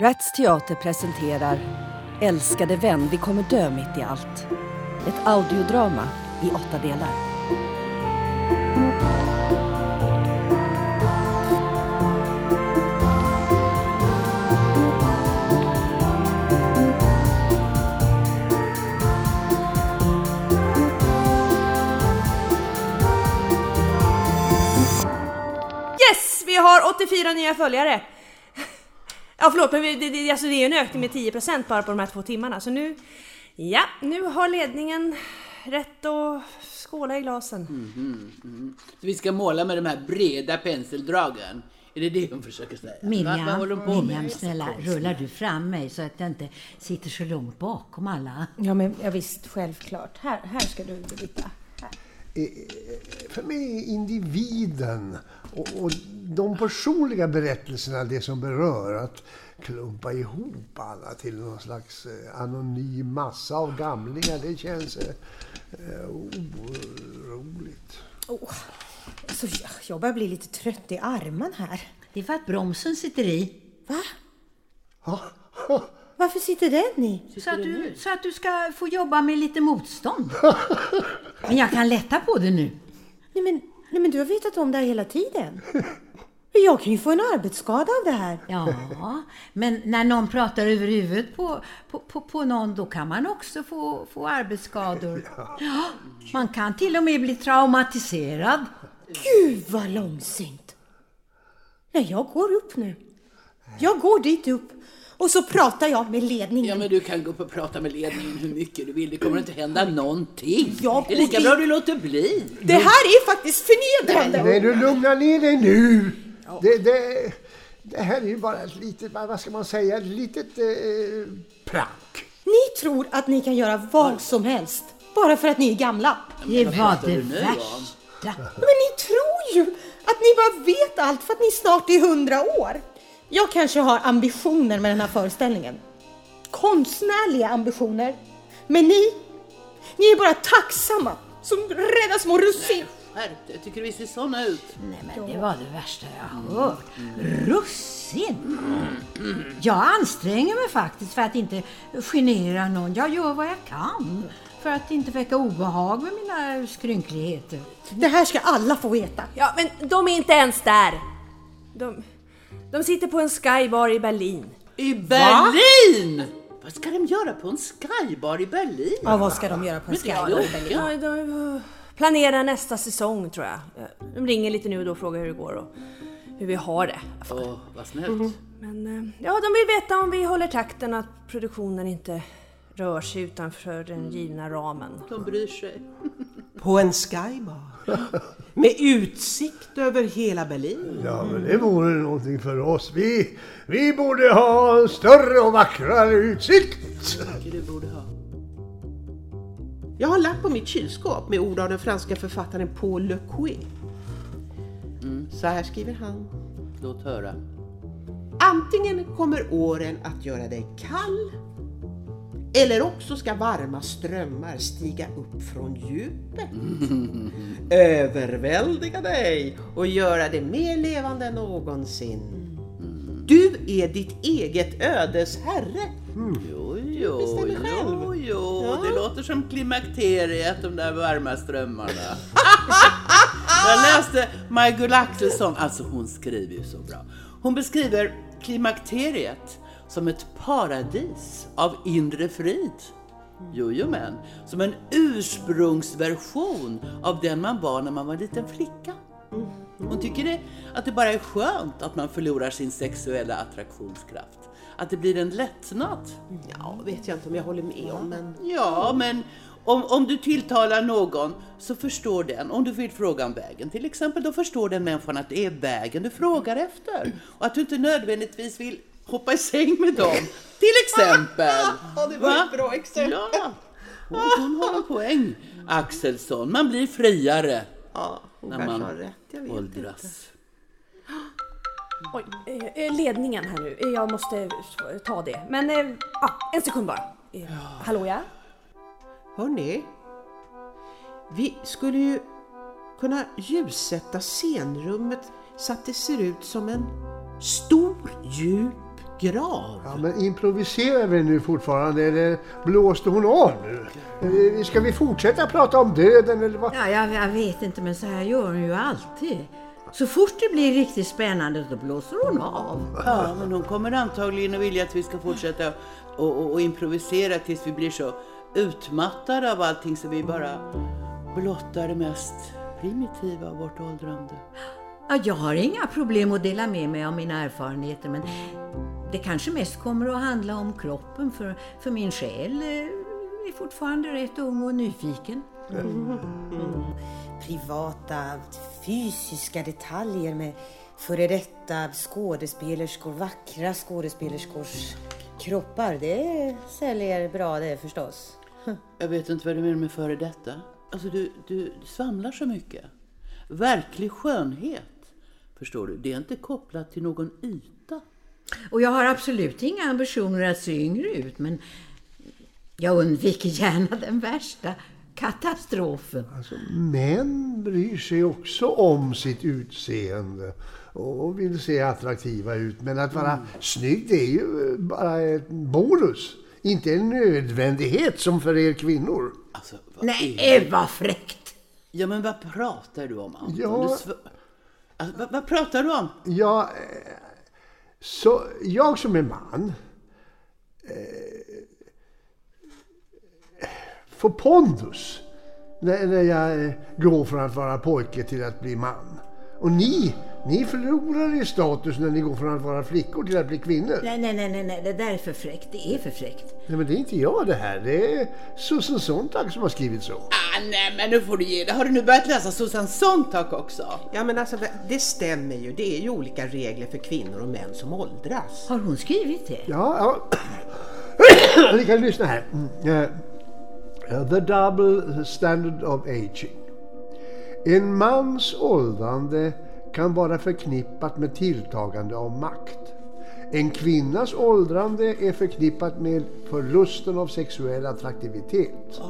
Rats Teater presenterar Älskade vän, vi kommer dö mitt i allt. Ett audiodrama i åtta delar. Yes! Vi har 84 nya följare! Ja förlåt, men vi- det, det, alltså det är ju en ökning med 10% bara på de här två timmarna. Så nu, ja, nu har ledningen rätt att skåla i glasen. Så vi ska måla med de här breda penseldragen? Är det det hon försöker säga? Va- vad Miriam, håller hon på Miriam med? snälla, rullar du fram mig så att jag inte sitter så långt bakom alla? Ja men ja, visst, självklart. Här, här ska du Birgitta. För mig är individen och, och de personliga berättelserna det som berör. Att klumpa ihop alla till någon slags eh, anonym massa av gamlingar, det känns eh, eh, oroligt. Oh, alltså, jag- börjar bli lite trött i armen här. Det är för att bromsen sitter i. Va? Varför sitter den i? Så att, du, så att du ska få jobba med lite motstånd. Men jag kan lätta på det nu. Nej men, nej men du har vetat om det här hela tiden. Men Jag kan ju få en arbetsskada av det här. Ja, men när någon pratar över huvudet på, på, på, på någon, då kan man också få, få arbetsskador. Ja, man kan till och med bli traumatiserad. Gud vad långsint. Nej, jag går upp nu. Jag går dit upp och så pratar jag med Ja, ledningen. men du kan gå upp och prata med ledningen hur mycket du vill. Det kommer inte hända någonting. Jag det är lika bra du låter bli. Det här är faktiskt förnedrande. nej, du lugnar ner dig nu. Det, det, det här är ju bara ett litet, vad ska man säga, ett litet eh, prank. Ni tror att ni kan göra vad som helst bara för att ni är gamla. Det var pratar det du nu om? värsta. Men ni tror ju att ni bara vet allt för att ni snart är hundra år. Jag kanske har ambitioner med den här föreställningen. Konstnärliga ambitioner. Men ni, ni är bara tacksamma som rädda små russin. Skärp. Jag tycker vi ser såna ut. Nej men det var det värsta jag har hört. Russin! Jag anstränger mig faktiskt för att inte genera någon. Jag gör vad jag kan för att inte väcka obehag med mina skrynkligheter. Det här ska alla få veta. Ja men de är inte ens där. De, de sitter på en skybar i Berlin. I Berlin! Vad ska de göra på en skybar i Berlin? Ja, vad ska de göra på en skybar? klockan. Ja, de planerar nästa säsong tror jag. De ringer lite nu och då och frågar hur det går och hur vi har det. Åh, vad snällt. Men eh, ja, de vill veta om vi håller takten och att produktionen inte rör sig utanför den givna ramen. De bryr sig. På en skybar. Med utsikt över hela Berlin. Ja, men det vore någonting för oss. Vi, vi borde ha större och vackrare utsikt. Du borde ha. Jag har lapp på mitt kylskåp med ord av den franska författaren Paul Lequet. Så här skriver han. Låt höra. Antingen kommer åren att göra dig kall eller också ska varma strömmar stiga upp från djupet. Överväldiga dig och göra dig mer levande än någonsin. Du är ditt eget ödes herre. Jo, jo, bestämmer själv. jo, jo. Ja. Det låter som klimakteriet, de där varma strömmarna. Jag läste Maj-Gull Axelsson, alltså hon skriver ju så bra. Hon beskriver klimakteriet som ett paradis av inre frid. Jojomän, som en ursprungsversion av den man var när man var en liten flicka. Hon tycker det, att det bara är skönt att man förlorar sin sexuella attraktionskraft. Att det blir en lättnad. Ja, vet jag inte om jag håller med om, men Ja, men om, om du tilltalar någon så förstår den, om du vill fråga om vägen till exempel, då förstår den människan att det är vägen du frågar efter. Och att du inte nödvändigtvis vill hoppa i säng med dem, till exempel. Ja, det var ett bra exempel. Ja, hon, hon har en poäng, Axelsson. Man blir friare ja, hon när kanske man har rätt. Jag vet inte. åldras. Oj, eh, eh, ledningen här nu. Eh, Jag måste ta det. Men ah, en sekund bara. Eh, Hallå ja? Hörni, vi skulle ju kunna ljussätta scenrummet så att det ser ut som en stor djup grav. Ja, men improviserar vi nu fortfarande eller blåste hon av nu? Eh, Ska vi fortsätta prata om döden eller vad? Ja, jag, jag vet inte, men så här gör hon ju alltid. Så fort det blir riktigt spännande då blåser hon av. Ja, men hon kommer antagligen att vilja att vi ska fortsätta och, och, och improvisera tills vi blir så utmattade av allting så vi bara blottar det mest primitiva av vårt åldrande. Ja, jag har inga problem att dela med mig av mina erfarenheter men det kanske mest kommer att handla om kroppen för, för min själ eh, är fortfarande rätt ung och nyfiken. Privata fysiska detaljer med före detta skådespelerskor, vackra skådespelerskors kroppar. Det säljer bra det förstås. Jag vet inte vad du menar med före detta. Alltså du, du svamlar så mycket. Verklig skönhet, förstår du, det är inte kopplat till någon yta. Och jag har absolut inga ambitioner att se yngre ut men jag undviker gärna den värsta katastrofen. Alltså, män bryr sig också om sitt utseende och vill se attraktiva ut. Men att vara snygg det är ju bara en bonus. Inte en nödvändighet som för er kvinnor. Alltså, vad är Nej, vad fräckt! Ja, men vad pratar du om, Anton? Ja. Du sv- alltså, vad, vad pratar du om? Ja, eh, så jag som är man eh, får pondus när, när jag eh, går från att vara pojke till att bli man. Och ni, ni förlorar i status när ni går från att vara flickor till att bli kvinnor. Nej, nej, nej, nej, det där är för fräckt. Det är för fräckt. Nej, men det är inte jag det här. Det är Susan Sontag som har skrivit så. Ah, nej, men nu får du ge det. Har du nu börjat läsa Susan Sontag också? Ja men alltså det- stämmer ju. Det är ju olika regler för kvinnor och män som åldras. Har hon skrivit det? Ja, ja. Ni kan lyssna här. Eh, The double standard of aging. En mans åldrande kan vara förknippat med tilltagande av makt. En kvinnas åldrande är förknippat med förlusten av sexuell attraktivitet.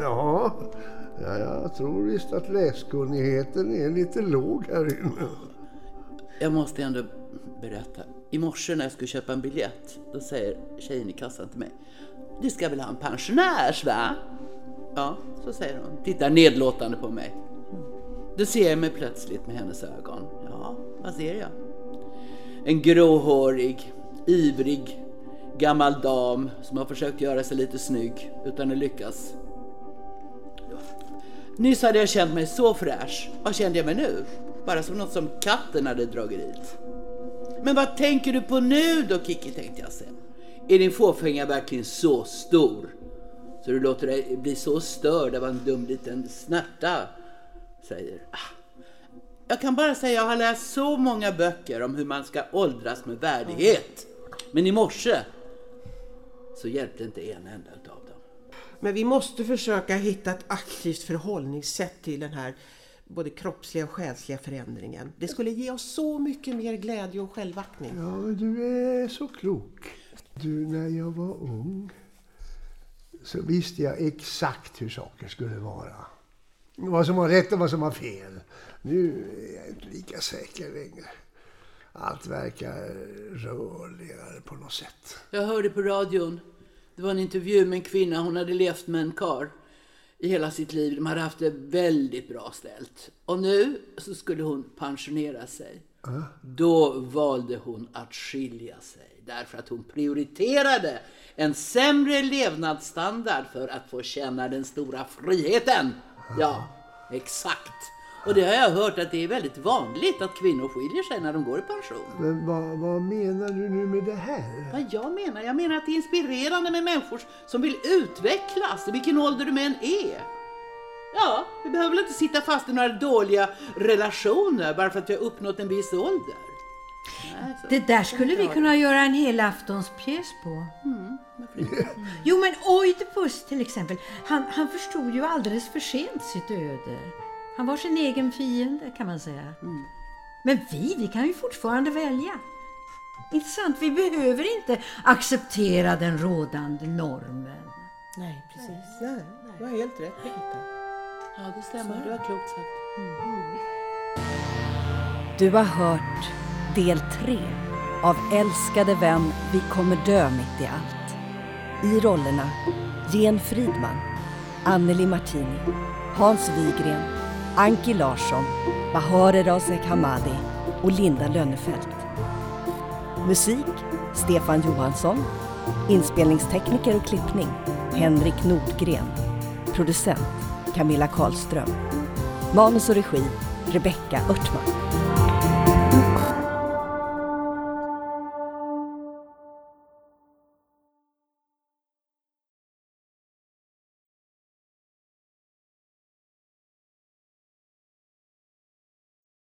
Ja, ja, jag tror visst att läskunnigheten är lite låg här inne. Jag måste ändå berätta. I morse när jag skulle köpa en biljett, då säger tjejen i kassan till mig. Du ska väl ha en pensionärs va? Ja, så säger hon. Tittar nedlåtande på mig. Då ser jag mig plötsligt med hennes ögon. Ja, vad ser jag? En gråhårig, ivrig, gammal dam som har försökt göra sig lite snygg utan att lyckas. Nyss hade jag känt mig så fräsch. Vad kände jag mig nu? Bara som något som katten hade dragit dit. Men vad tänker du på nu då Kiki tänkte jag sen. Är din fåfänga verkligen så stor? Så du låter dig bli så störd av en dum liten snärta? Säger. Ah. Jag kan bara säga jag har läst så många böcker om hur man ska åldras med värdighet. Men i morse så hjälpte inte en enda utav dem. Men vi måste försöka hitta ett aktivt förhållningssätt till den här både kroppsliga och själsliga förändringen. Det skulle ge oss så mycket mer glädje och självaktning. Ja, du är så klok. Du, när jag var ung så visste jag exakt hur saker skulle vara. Vad som var rätt och vad som var fel. Nu är jag inte lika säker längre. Allt verkar rörligare på något sätt. Jag hörde på radion. Det var en intervju med en kvinna. Hon hade levt med en kar i hela sitt liv. De hade haft det väldigt bra ställt. Och nu så skulle hon pensionera sig. Då valde hon att skilja sig. Därför att hon prioriterade en sämre levnadsstandard för att få känna den stora friheten. Ja, exakt. Och det har jag hört att det är väldigt vanligt att kvinnor skiljer sig när de går i pension. Men vad, vad menar du nu med det här? Vad jag menar? Jag menar att det är inspirerande med människor som vill utvecklas i vilken ålder du än är. Ja, vi behöver väl inte sitta fast i några dåliga relationer bara för att vi har uppnått en viss ålder. Nej. Det där skulle vi kunna göra en helaftonspjäs på. Jo men Oidipus till exempel, han, han förstod ju alldeles för sent sitt öde. Han var sin egen fiende kan man säga. Men vi, vi kan ju fortfarande välja. Inte sant? Vi behöver inte acceptera den rådande normen. Nej, precis. Nej, du har helt rätt Birgitta. Ja, det stämmer. Det var klokt sagt. Du har hört del 3 av Älskade vän, vi kommer dö mitt i allt. I rollerna Jen Fridman, Anneli Martini, Hans Wigren, Anki Larsson, Bahare Razek Hamadi och Linda Lönnefelt. Musik Stefan Johansson. Inspelningstekniker och klippning Henrik Nordgren. Producent Camilla Karlström. Manus och regi Rebecka Örtman.